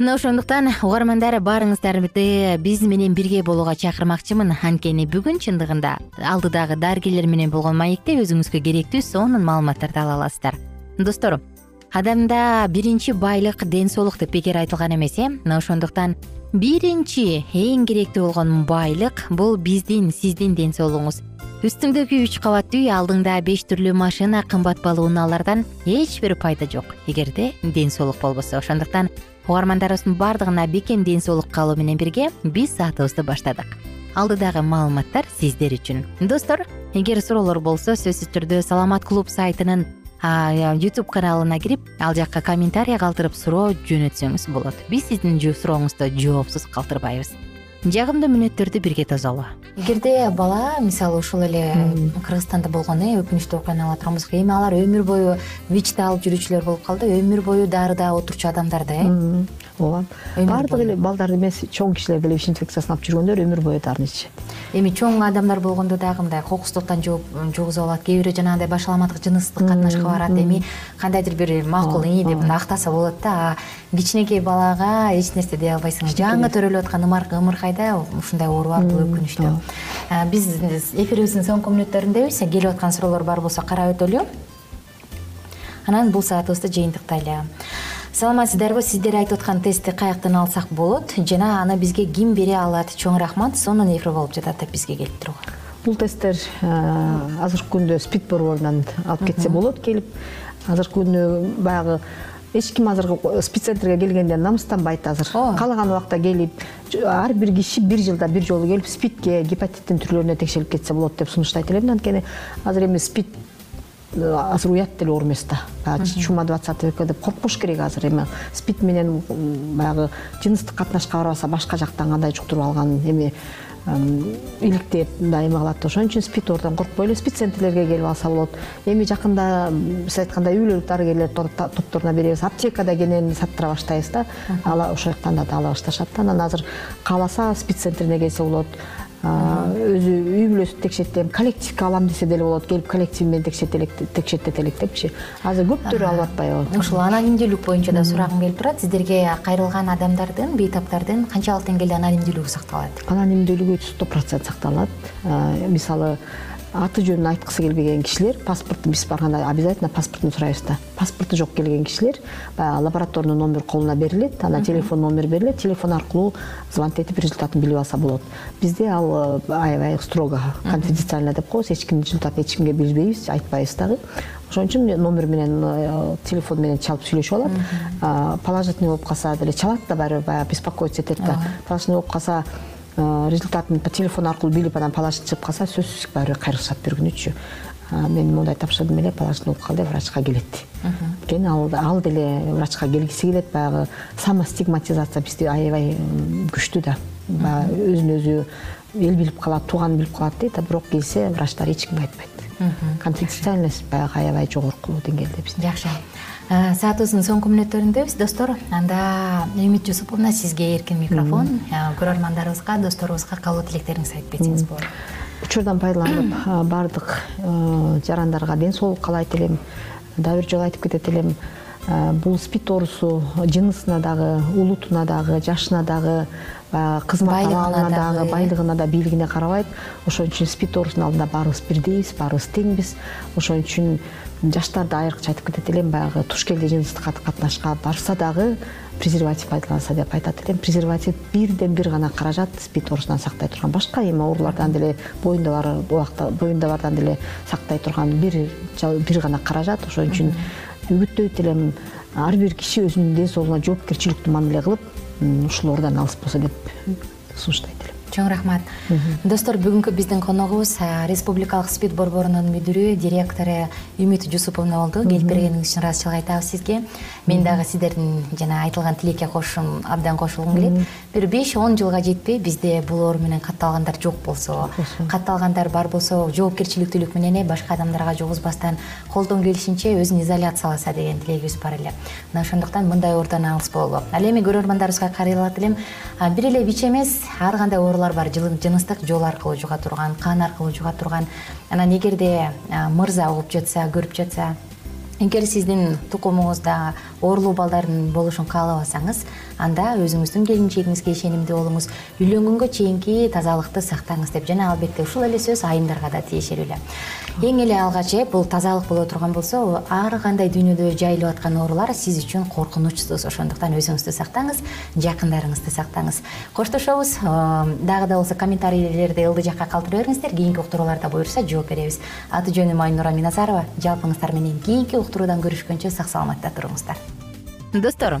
мына ошондуктан угармандар баарыңыздарды биз менен бирге болууга чакырмакчымын. Анткени бүгүн чындыгында алдыдагы дарыгерлер менен болгон маекте өзүңүзгө керектүү сонун маалыматтарды ала аласыздар. Достор адамда биринчи байлык ден соолук деп бекер айтылган эмес э? Мына ошондуктан биринчи эң керектүү болгон байлык бул биздин сиздин ден соолугуңуз үстүңдөгү үч кабаттуу үй алдыңда беш түрлүү машина кымбат баалуу унаалардан эч бир пайда жок. Эгерде ден соолук болбосо. Ошондуктан угармандарыбыздын баардыгына бекем ден соолук каалоо менен бирге биз саатыбызды баштадык. Алдыдагы маалыматтар сиздер үчүн. Достор эгер суроолор болсо сөзсүз түрдө саламат клуб сайтынын ютуб каналына кирип ал жакка комментарий калтырып суроо жөнөтсөңүз болот. Биз сиздин суроңузду жоопсуз калтырбайбыз жагымдуу мүнөттөрдү бирге тосолу эгерде бала мисалы ушул эле кыргызстанда болгон э өкүнүчтүү окуяны ала турган болсок эми алар өмүр бою вичти алып жүрүүчүлөр болуп калды. Өмүр бою дарыда отурчу адамдар да э ооба баардык эле балдар эмес чоң кишилер деле вич инфекциясын алып жүргөндөр өмүр бою дарыны ичишет эми чоң адамдар болгондо дагы мындай кокустуктан жугузуп алат кээ бирөө жанагындай башаламадык жыныстык катнашка барат эми кандайдыр бир макул ии деп актаса болот да. А кичинекей балага эч нерсе дей албайсың жаңы төрөлүп аткан ымыркайда ушундай оорубар бул өкүнүчтүү биз эфирибиздин соңку мүнөттөрүндөбүз келип аткан суроолор бар болсо карап өтөлү. Анан бул саатыбызды жыйынтыктайлы саламатсыздарбы сиздер айтып аткан тестти каяктан алсак болот жана аны бизге ким бере алат? Чоң рахмат сонун эфир болуп жатат деп бизге келип турган бул тесттер азыркы күндө спид борборунан алып кетсе болот келип азыркы күндө баягы эч ким азыркы спид центрге келгенде намыстанбайт азыр. Каалаган убакта келип ар бир киши бир жылда бир жолу келип спидке гепатиттин түрлөрүнө текшерилип кетсе болот деп сунуштайт элем анткени азыр эми спид азыр уят деле оор эмес да баягы чума двадцатый века деп коркпош керек азыр эми. Спид менен баягы жыныстык катнашка барбаса башка жактан кандай жуктуруп алган эми иликтеп мындай эме кылат ошон үчүн спид оорудан коркпой эле спид центрлерге келип алса болот. Эми жакында сиз айткандай үй бүлөлүк дарыгерлер топторуна беребиз. Аптекада кенен саттыра баштайбыз да. Ошол жактан да ала башташат да. Анан азыр кааласа спид центрине келсе болот өзү үй бүлөсүн текшертем коллективге алам десе деле болот келип коллектив менен текшертет элек депчи. Азыр көптөрү алып атпайбы ушул анонимдүүлүк боюнча да сурагым келип турат. Сиздерге кайрылган адамдардын бейтаптардын канчалык деңгээлде анонимдүүлүгү сакталат? Анонимдүүлүгү сто процент сакталат. Мисалы аты жөнүн айткысы келбеген кишилер паспортун биз барганда обязательно паспортун сурайбыз да. Паспорту жок келген кишилер баягы лабораторный номер колуна берилет анан телефон номер берилет телефон аркылуу звонить этип результатын билип алса болот. Бизде ал э, аябай строго конфиденциально деп коебуз эч кимдин результатын эч кимге билбейбиз айтпайбыз дагы. Ошон үчүн номер менен э, телефон менен чалып сүйлөшүп алат положительный болуп калса деле чалат да баары бир баягы беспокоиться этет да. Положительный болуп калса результатын по телефон аркылуу билип анан положительный чыгып калса сөзсүз баары бир кайрылышат бир күнүчү. Мен моундай тапшырдым эле положительный болуп калды врачка келет. Анткени ал деле врачка келгиси келет баягы самостигматизация бизде аябай күчтүү да. Баягы өзүн өзү эл билип калат тууган билип калат дейт а бирок келсе врачтар эч кимге айтпайт. Конфиденциальность баягы аябай жогорку деңгээлде бизде. Жакшы. Э, саатыбыздын соңку мүнөттөрүндөбүз достор анда үмүт жусуповна сизге эркин микрофон. Көрөрмандарыбызга досторубузга каалоо тилектериңизди айтып кетсеңиз болот. Учурдан пайдаланып баардык жарандарга ден соолук каалайт элем дагы бир жолу айтып кетет элем бул спид оорусу жынысына дагы улутуна дагы жашына дагы баягы кызмат абалына дагы байлыгына да бийлигине карабайт. Ошон үчүн спид оорусунун алдында баарыбыз бирдейбиз баарыбыз теңбиз ошон үчүн жаштарды айрыкча айтып кетет элем баягы туш келди жыныстык катнашка барса дагы презерватив пайдаланса деп айтат элем. Презерватив бирден бир гана каражат спид оорусунан сактай турган. Башка эми оорулардан деле боюнда бар убакта боюнда бардан деле сактай турган бир бир гана каражат. Ошон үчүн үгүттөйт элем ар бир киши өзүнүн ден соолугуна жоопкерчиликтүү мамиле кылып ушул оордон алыс болсо деп сунуштайт элем. Чоң рахмат. Достор бүгүнкү биздин коногубуз республикалык спид борборунун мүдүрү директору үмүт жусуповна болду. Келип бергениңиз үчүн ыраазычылык айтабыз сизге. Мен дагы сиздердин жана айтылган тилекке кошушум абдан кошулгум келет бир беш он жылга жетпей бизде бул оору менен катталгандар жок болсо катталгандар бар болсо жоопкерчиликтүүлүк менен башка адамдарга жугузбастан колдон келишинче өзүн изоляцияласа деген тилегибиз бар эле. Мына ошондуктан мындай оордон алыс бололу ал эми көрөрмандарыбызга кайрылат элем. Бир эле вич эмес ар кандай оорулар бар? Жыныстык жол аркылуу жуга турган кан аркылуу жуга турган. Анан эгерде мырза угуп жатса көрүп жатса эгер сиздин тукумуңузда оорулуу балдардын болушун каалабасаңыз анда өзүңүздүн келинчегиңизге ишенимдүү болуңуз. Үйлөнгөнгө чейинки тазалыкты сактаңыз деп жана албетте ушул эле сөз айымдарга да тиешелүү эле. Эң эле алгач э бул тазалык боло турган болсо ар кандай дүйнөдө жайылып аткан оорулар сиз үчүн коркунучсуз. Ошондуктан өзүңүздү сактаңыз жакындарыңызды сактаңыз. Коштошобуз дагы да болсо комментарийлерди ылдый жакка калтыра бериңиздер. Кийинки уктурууларда буюрса жооп беребиз. Аты жөнүм айнура миназарова. Жалпыңыздар менен кийинки уктуруудан көрүшкөнчө сак саламатта туруңуздар. Достор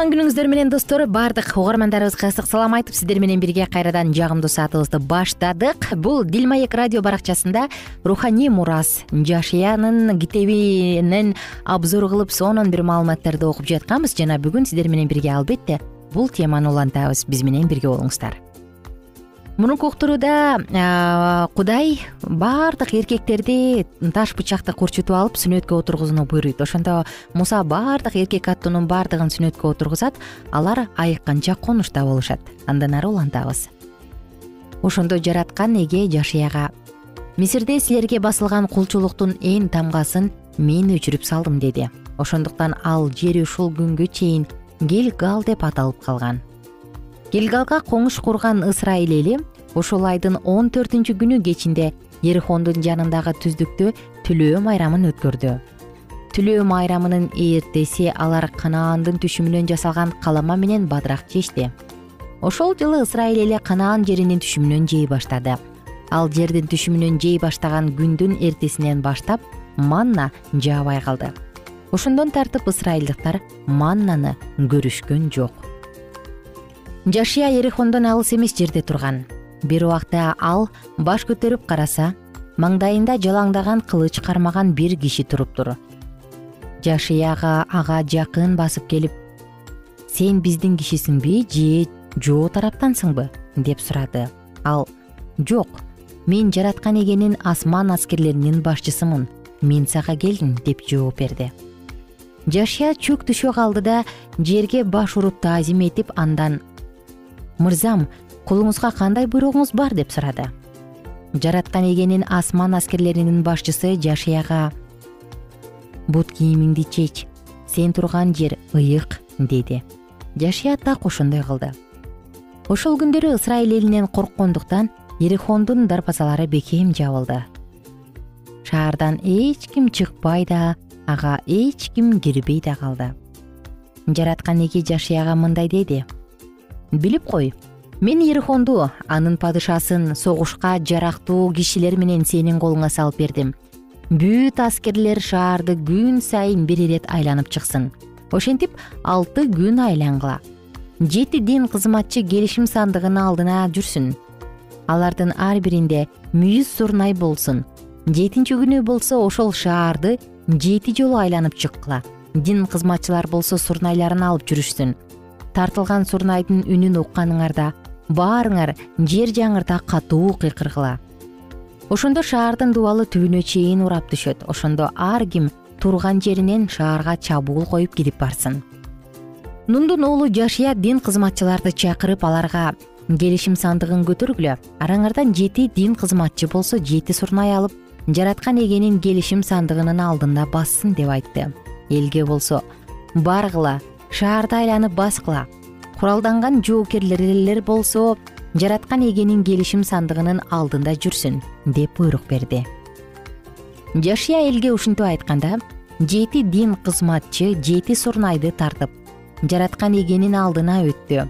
кутман күнүңүздөр менен достор баардык угармандарыбызга ысык салам айтып сиздер менен бирге кайрадан жагымдуу саатыбызды баштадык. Бул дил маек радио баракчасында руханий мурас жашиянын китебинен обзор кылып сонун бир маалыматтарды окуп жатканбыз. Жана бүгүн сиздер менен бирге албетте бул теманы улантабыз. Биз менен бирге болуңуздар мурунку уктурууда кудай баардык эркектерди таш бычакты курчутуп алып сүннөткө отургузууну буйруйт. Ошондо муса баардык эркек аттуунун баардыгын сүннөткө отургузат алар айыкканча конушта болушат. Андан ары улантабыз. Ошондо жараткан эге жашыяга мисирде силерге басылган кулчулуктун эң тамгасын мен өчүрүп салдым деди. Ошондуктан ал жер ушул күнгө чейин гелгал деп аталып калган гелгалга коңуш курган ысрайыл эли ушул айдын он төртүнчү күнү кечинде ерихондун жанындагы түздүктө түлөө майрамын өткөрдү. Түлөө майрамынын эртеси алар канаандын түшүмүнөн жасалган калама менен бадырак жешти ошол жылы ысрайыл эли канаан жеринин түшүмүнөн жей баштады. Ал жердин түшүмүнөн жей баштаган күндүн эртесинен баштап манна жаабай калды. Ошондон тартып ысрайылдыктар маннаны көрүшкөн жок жашия ерихондон алыс эмес жерде турган. Бир убакта ал баш көтөрүп караса маңдайында жалаңдаган кылыч кармаган бир киши туруптур жашияга ага жакын басып келип сен биздин кишисиңби же жоо тараптансыңбы? деп сурады. Ал жок мен жараткан эгенин асман аскерлеринин башчысымын мен сага келдим деп жооп берди. Жашия чөк түшө калды да жерге баш уруп таазим этип андан мырзам кулуңузга кандай буйругуңуз бар? деп сурады жараткан эгенин асман аскерлеринин башчысы жашияга бут кийимиңди чеч сен турган жер ыйык деди. Жашия так ошондой кылды. Ошол күндөрү ысрайыл элинен корккондуктан ерихондун дарбазалары бекем жабылды. Шаардан эч ким чыкпай да ага эч ким кирбей да калды. Жараткан эге жашияга мындай деди билип кой. Мен ерихонду анын падышасын согушка жарактуу кишилер менен сенин колуңа салып бердим. Бүт аскерлер шаарды күн сайын бир ирет айланып чыксын. Ошентип алты күн айлангыла. Жети дин кызматчы келишим сандыгынын алдына жүрсүн. Алардын ар биринде мүйүз сурнай болсун. Жетинчи күнү болсо ошол шаарды жети жолу айланып чыккыла. Дин кызматчылар болсо сурнайларын алып жүрүшсүн тартылган сурнайдын үнүн укканыңарда баарыңар жер жаңырта катуу кыйкыргыла. Ошондо шаардын дубалы түбүнө чейин урап түшөт. Ошондо ар ким турган жеринен шаарга чабуул коюп кирип барсын. Нундун уулу жашия дин кызматчыларды чакырып аларга келишим сандыгын көтөргүлө араңардан жети дин кызматчы болсо жети сурнай алып жараткан эгенин келишим сандыгынын алдында бассын деп айтты. Элге болсо баргыла шаарды айланып баскыла куралданган жоокерлерлер болсо жараткан эгенин келишим сандыгынын алдында жүрсүн деп буйрук берди. Жашия элге ушинтип айтканда жети дин кызматчы жети сурнайды тартып жараткан эгенин алдына өттү.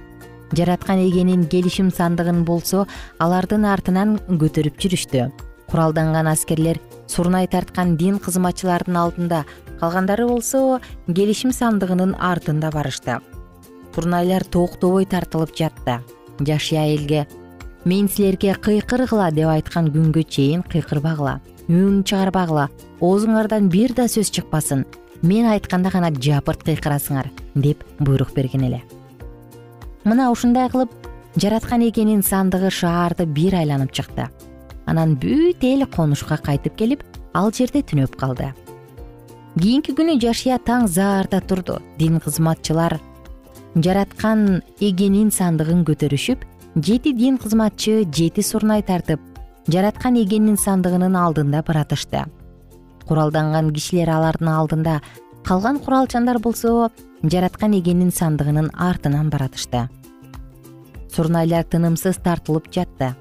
Жараткан эгенин келишим сандыгын болсо алардын артынан көтөрүп жүрүштү. Куралданган аскерлер сурнай тарткан дин кызматчылардын алдында калгандары болсо келишим сандыгынын артында барышты. Сурнайлар токтобой тартылып жатты. Жашия элге мен силерге кыйкыргыла деп айткан күнгө чейин кыйкырбагыла үн чыгарбагыла оозуңардан бир да сөз чыкпасын мен айтканда гана жапырт кыйкырасыңар деп буйрук берген эле. Мына ушундай кылып жараткан эгенин сандыгы шаарды бир айланып чыкты. Анан бүт эл конушка кайтып келип ал жерде түнөп калды кийинки күнү жашия таң заарда турду. Дин кызматчылар жараткан эгенин сандыгын көтөрүшүп жети дин кызматчы жети сурнай тартып жараткан эгенин сандыгынын алдында баратышты куралданган кишилер алардын алдында калган куралчандар болсо жараткан эгенин сандыгынын артынан баратышты сурнайлар тынымсыз тартылып жатты.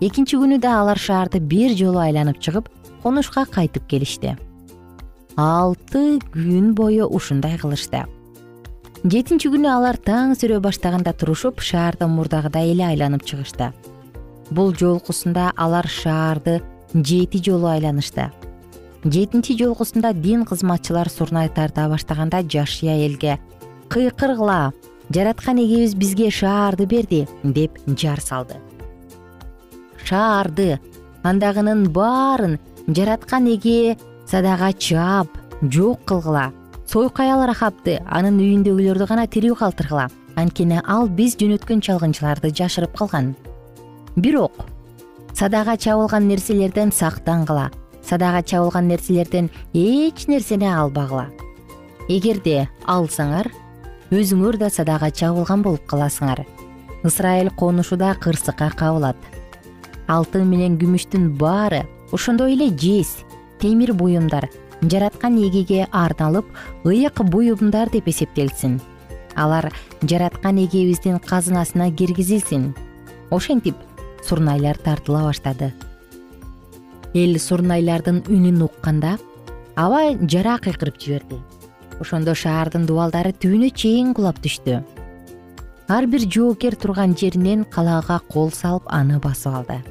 Экинчи күнү да алар шаарды бир жолу айланып чыгып конушка кайтып келишти алты күн бою ушундай кылышты. Жетинчи күнү алар таң сүрө баштаганда турушуп шаарды мурдагыдай эле айланып чыгышты. Бул жолкусунда алар шаарды жети жолу айланышты. Жетинчи жолкусунда дин кызматчылар сурнай тарта баштаганда жашия элге кыйкыргыла жараткан эгебиз бизге шаарды берди деп жар салды. Шаарды андагынын баарын жараткан эге садага чаап жок кылгыла. Сойкаял рахапты анын үйүндөгүлөрдү гана тирүү калтыргыла. Анткени ал биз жөнөткөн чалгынчыларды жашырып калган. Бирок садага чабылган нерселерден сактангыла. Садага чабылган нерселерден эч нерсени албагыла. Эгерде алсаңар өзүңөр да садага чабылган болуп каласыңар. Ысрайыл конушу да кырсыкка кабылат. Алтын менен күмүштүн баары ошондой эле жез темир буюмдар жараткан эгеге арналып ыйык буюмдар деп эсептелсин. Алар жараткан эгебиздин казынасына киргизилсин. Ошентип сурнайлар тартыла баштады. Эл сурнайлардын үнүн укканда аба жара кыйкырып жиберди. Ошондо шаардын дубалдары түбүнө чейин кулап түштү. Ар бир жоокер турган жеринен калаага кол салып аны басып алды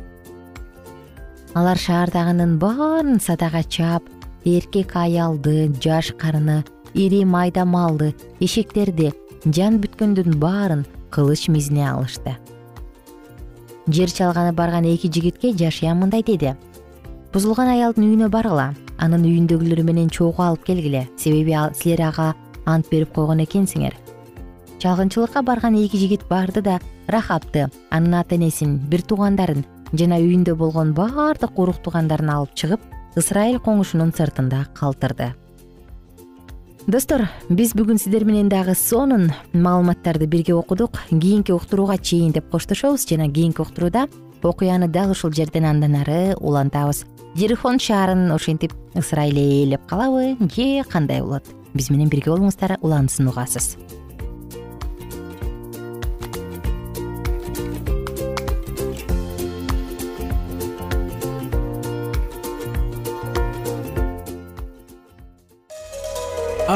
алар шаардагынын баарын садага чаап эркек аялды жаш карыны ири майда малды эшектерди жан бүткөндүн баарын кылыч мизине алышты. Жер чалганы барган эки жигитке жашия мындай деди. Бузулган аялдын үйүнө баргыла анын үйүндөгүлөр менен чогуу алып келгиле. Себеби силер ага ант берип койгон экенсиңер. Чалгынчылыкка барган эки жигит барды да рахапты. Анын ата энесин бир туугандарын жана үйүндө болгон баардык урук туугандарын алып чыгып ысрайыл коңушунун сыртында калтырды. Достор биз бүгүн сиздер менен дагы сонун маалыматтарды бирге окудук. Кийинки уктурууга чейин деп коштошобуз жана кийинки уктурууда окуяны дал ушул жерден андан ары улантабыз. Жерихон шаарын ошентип ысырайыл ээлеп калабы же кандай болот биз менен бирге болуңуздар улансын угасыз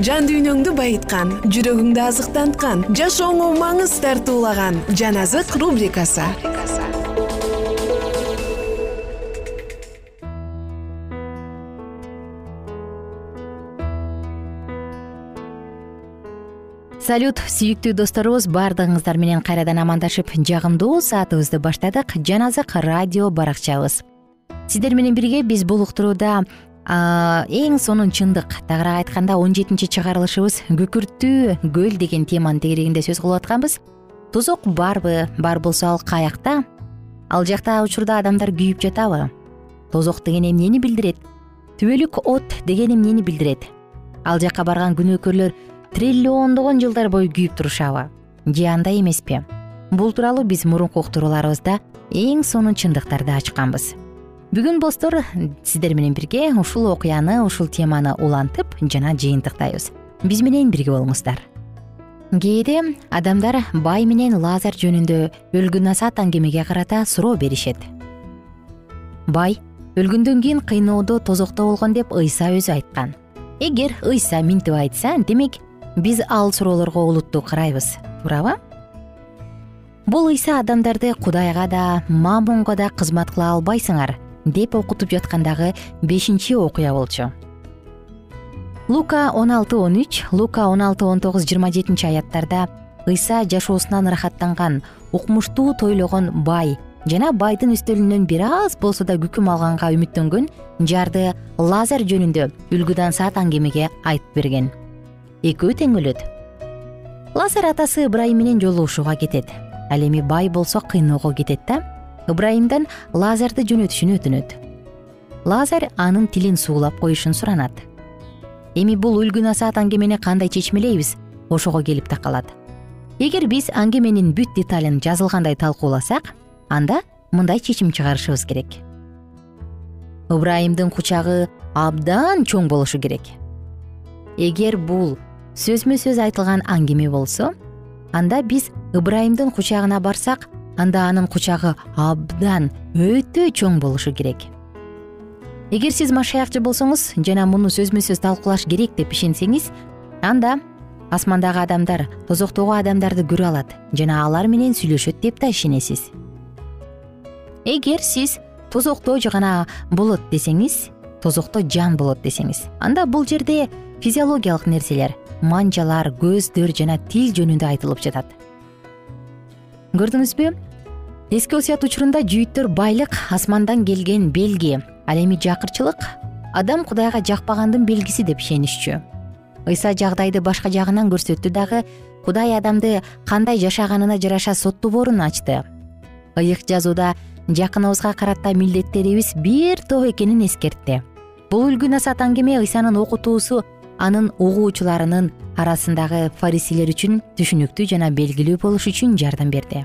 жан дүйнөңдү байыткан жүрөгүңдү азыктанткан жашооңо маңыз тартуулаган жан азык рубрикасы. Салют сүйүктүү досторубуз баардыгыңыздар менен кайрадан амандашып жагымдуу саатыбызды баштадык. Жан азык радио баракчабыз. Сиздер менен бирге биз бул уктурууда эң сонун чындык. Тагыраак айтканда он жетинчи чыгарылышыбыз күкүрттүү көл деген теманын тегерегинде сөз кылып атканбыз. Тозок барбы бар болсо ал каякта? Ал жакта учурда адамдар күйүп жатабы? Тозок деген эмнени билдирет? Түбөлүк от деген эмнени билдирет? Ал жакка барган күнөөкөрлөр триллиондогон жылдар бою күйүп турушабы? Же андай эмеспи? Бул тууралуу биз мурунку уктурууларыбызда эң сонун чындыктарды ачканбыз бүгүн достор сиздер менен бирге ушул окуяны ушул теманы улантып жана жыйынтыктайбыз. Биз менен бирге болуңуздар. Кээде адамдар бай менен лазар жөнүндө өлгүн асаат аңгемеге карата суроо беришет. Бай өлгөндөн кийин кыйноодо тозокто болгон деп ыйса өзү айткан. Эгер ыйса минтип айтса демек биз ал суроолорго олуттуу карайбыз. Туурабы? Бул ыйса адамдарды кудайга да мамонго да кызмат кыла албайсыңар деп окутуп жаткандагы бешинчи окуя болчу. Лука он алты он үч лука он алты он тогуз жыйырма жетинчи аяттарда ыйса жашоосунан ырахаттанган укмуштуу тойлогон бай жана байдын үстөлүнөн бир аз болсо да күкүм алганга үмүттөнгөн жарды лазар жөнүндө үлгүдан саат аңгемеге айтып берген. Экөө тең өлөт. Лазар атасы ыбрайым менен жолугушууга кетет. Ал эми бай болсо кыйноого кетет да ыбрайымдан лазарды жөнөтүшүн өтүнөт. Лазар анын тилин суулап коюшун суранат. Эми бул үлгүн асаат аңгемени кандай чечмелейбиз ошого келип такалат. Эгер биз аңгеменин бүт деталын жазылгандай талкууласак анда мындай чечим чыгарышыбыз керек. Ыбрайымдын кучагы абдан чоң болушу керек. Эгер бул сөзмө сөз айтылган аңгеме болсо анда биз ыбрайымдын кучагына барсак анда анын кучагы абдан өтө чоң болушу керек. Эгер сиз машаякчы болсоңуз жана муну сөзмө сөз талкуулаш керек деп ишенсеңиз анда асмандагы адамдар тозоктогу адамдарды көрө алат жана алар менен сүйлөшөт деп да ишенесиз. Эгер сиз тозокто гана болот десеңиз тозокто жан болот десеңиз анда бул жерде физиологиялык нерселер манжалар көздөр жана тил жөнүндө айтылып жатат көрдүңүзбү? Эски осуят учурунда жүйүттөр байлык асмандан келген белги ал эми жакырчылык адам кудайга жакпагандын белгиси деп ишенишчү. Ыйса жагдайды башка жагынан көрсөттү дагы кудай адамды кандай жашаганына жараша соттооборун ачты. Ыйык жазууда жакыныбызга карата милдеттерибиз бир топ экенин эскертти. Бул үлгү насаат аңгеме ыйсанын окутуусу анын угуучуларынын арасындагы фарисейлер үчүн түшүнүктүү жана белгилүү болуш үчүн жардам берди.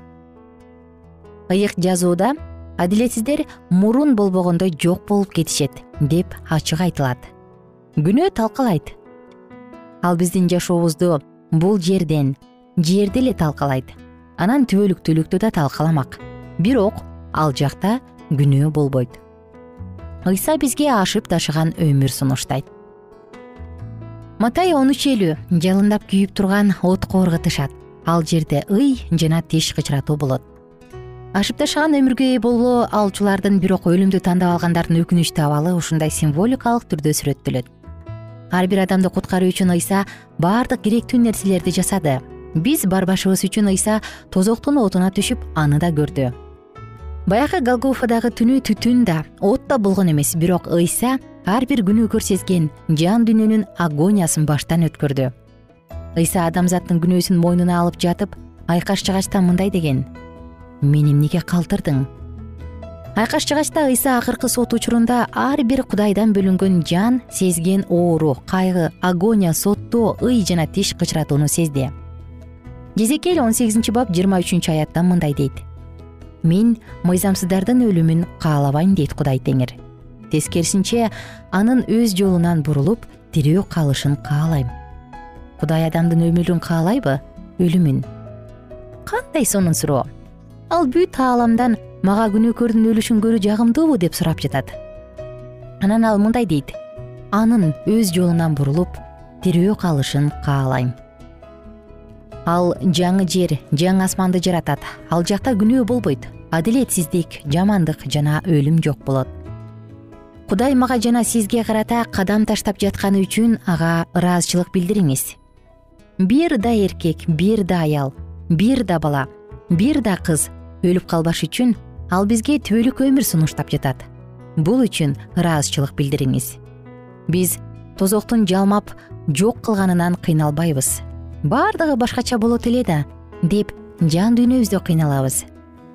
Ыйык жазууда адилетсиздер мурун болбогондой жок болуп кетишет деп ачык айтылат. Күнөө талкалайт. Ал биздин жашообузду бул жерден жерди эле талкалайт. Анан түбөлүктүүлүктү да талкаламак. Бирок ал жакта күнөө болбойт. Ыйса бизге ашып ташыган өмүр сунуштайт матай он үч элүү жалындап күйүп турган отко ыргытышат ал жерде ый жана тиш кычыратуу болот. Ашып ташаган өмүргө ээ боло алчулардын бирок өлүмдү тандап алгандардын өкүнүчтүү абалы ушундай символикалык түрдө сүрөттөлөт ар бир адамды куткаруу үчүн ыйса баардык керектүү нерселерди жасады. Биз барбашыбыз үчүн ыйса тозоктун отуна түшүп аны да көрдү баягы голгофадагы түнү түтүн да от да болгон эмес бирок ыйса ар бир күнөөкөр сезген жан дүйнөнүн агониясын баштан өткөрдү. Ыйса адамзаттын күнөөсүн мойнуна алып жатып айкаш жыгачта мындай деген мени эмнеге калтырдың? Айкаш жыгачта ыйса акыркы сот учурунда ар бир кудайдан бөлүнгөн жан сезген оору кайгы агония соттоо ый жана тиш кычыратууну сезди жезекел он сегизинчи бап жыйырма үчүнчү аятта мындай дейт мен мыйзамсыздардын өлүмүн каалабайм дейт кудай теңир. Тескерисинче анын өз жолунан бурулуп тирүү калышын каалайм кудай адамдын өмүрүн каалайбы? Өлүмүн кандай сонун суроо? Ал бүт ааламдан мага күнөөкөрдүн өлүшүн көрүү жагымдуубу? деп сурап жатат. Анан ал мындай дейт. Анын өз жолунан бурулуп тирүү калышын каалайм ал жаңы жер жаңы асманды жаратат. Ал жакта күнөө болбойт. Адилетсиздик жамандык жана өлүм жок болот. Кудай мага жана сизге карата кадам таштап жатканы үчүн ага ыраазычылык билдириңиз. Бир да эркек бир да аял бир да бала бир да кыз өлүп калбаш үчүн ал бизге түбөлүк өмүр сунуштап жатат. Бул үчүн ыраазычылык билдириңиз. Биз тозоктун жалмап жок кылганынан кыйналбайбыз баардыгы башкача болот эле да деп жан дүйнөбүздө кыйналабыз.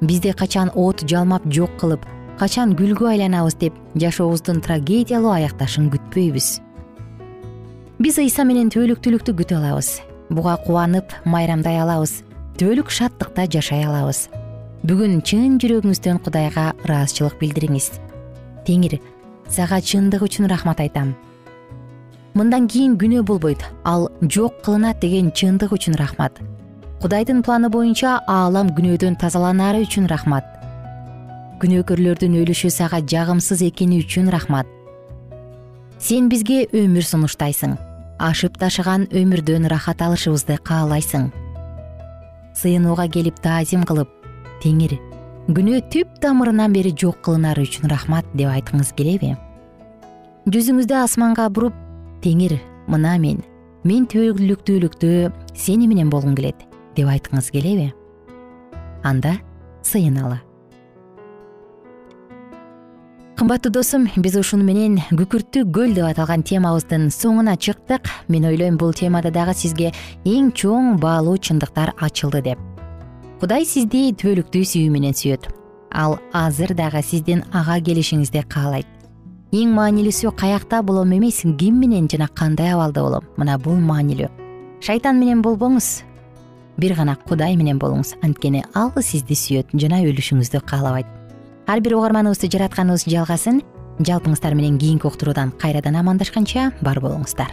Бизди качан от жалмап жок кылып качан гүлгө айланабыз деп жашообуздун трагедиялуу аякташын күтпөйбүз. Биз ыйса менен түбөлүктүүлүктү күтө алабыз. Буга кубанып майрамдай алабыз. Түбөлүк шаттыкта жашай алабыз. Бүгүн чын жүрөгүңүздөн кудайга ыраазычылык билдириңиз. Теңир сага чындык үчүн рахмат айтам мындан кийин күнөө болбойт. Ал жок кылынат деген чындык үчүн рахмат. Кудайдын планы боюнча аалам күнөөдөн тазаланары үчүн рахмат. Күнөөкөрлөрдүн өлүшү сага жагымсыз экени үчүн рахмат. Сен бизге өмүр сунуштайсың. Ашып ташыган өмүрдөн ырахат алышыбызды каалайсың. Сыйынууга келип таазим кылып теңир күнөө түп тамырынан бери жок кылынары үчүн рахмат деп айткыңыз келеби? Жүзүңүздү асманга буруп теңир мына мен. Мен түбөлүктүүлүктө сени менен болгум келет деп айткыңыз келеби анда сыйыналы кымбаттуу досум биз ушуну менен күкүрттүү көл деп аталган темабыздын соңуна чыктык. Мен ойлойм бул темада дагы сизге эң чоң баалуу чындыктар ачылды деп. Кудай сизди түбөлүктүү сүйүү менен сүйөт. Ал азыр дагы сиздин ага келишиңизди каалайт эң маанилүүсү каякта болом эмес ким менен жана кандай абалда болом? Мына бул маанилүү. Шайтан менен болбоңуз. Бир гана кудай менен болуңуз. Анткени ал сизди сүйөт жана өлүшүңүздү каалабайт. Ар бир угарманыбызды жаратканыбыз жалгасын жалпыңыздар менен кийинки уктуруудан кайрадан амандашканча бар болуңуздар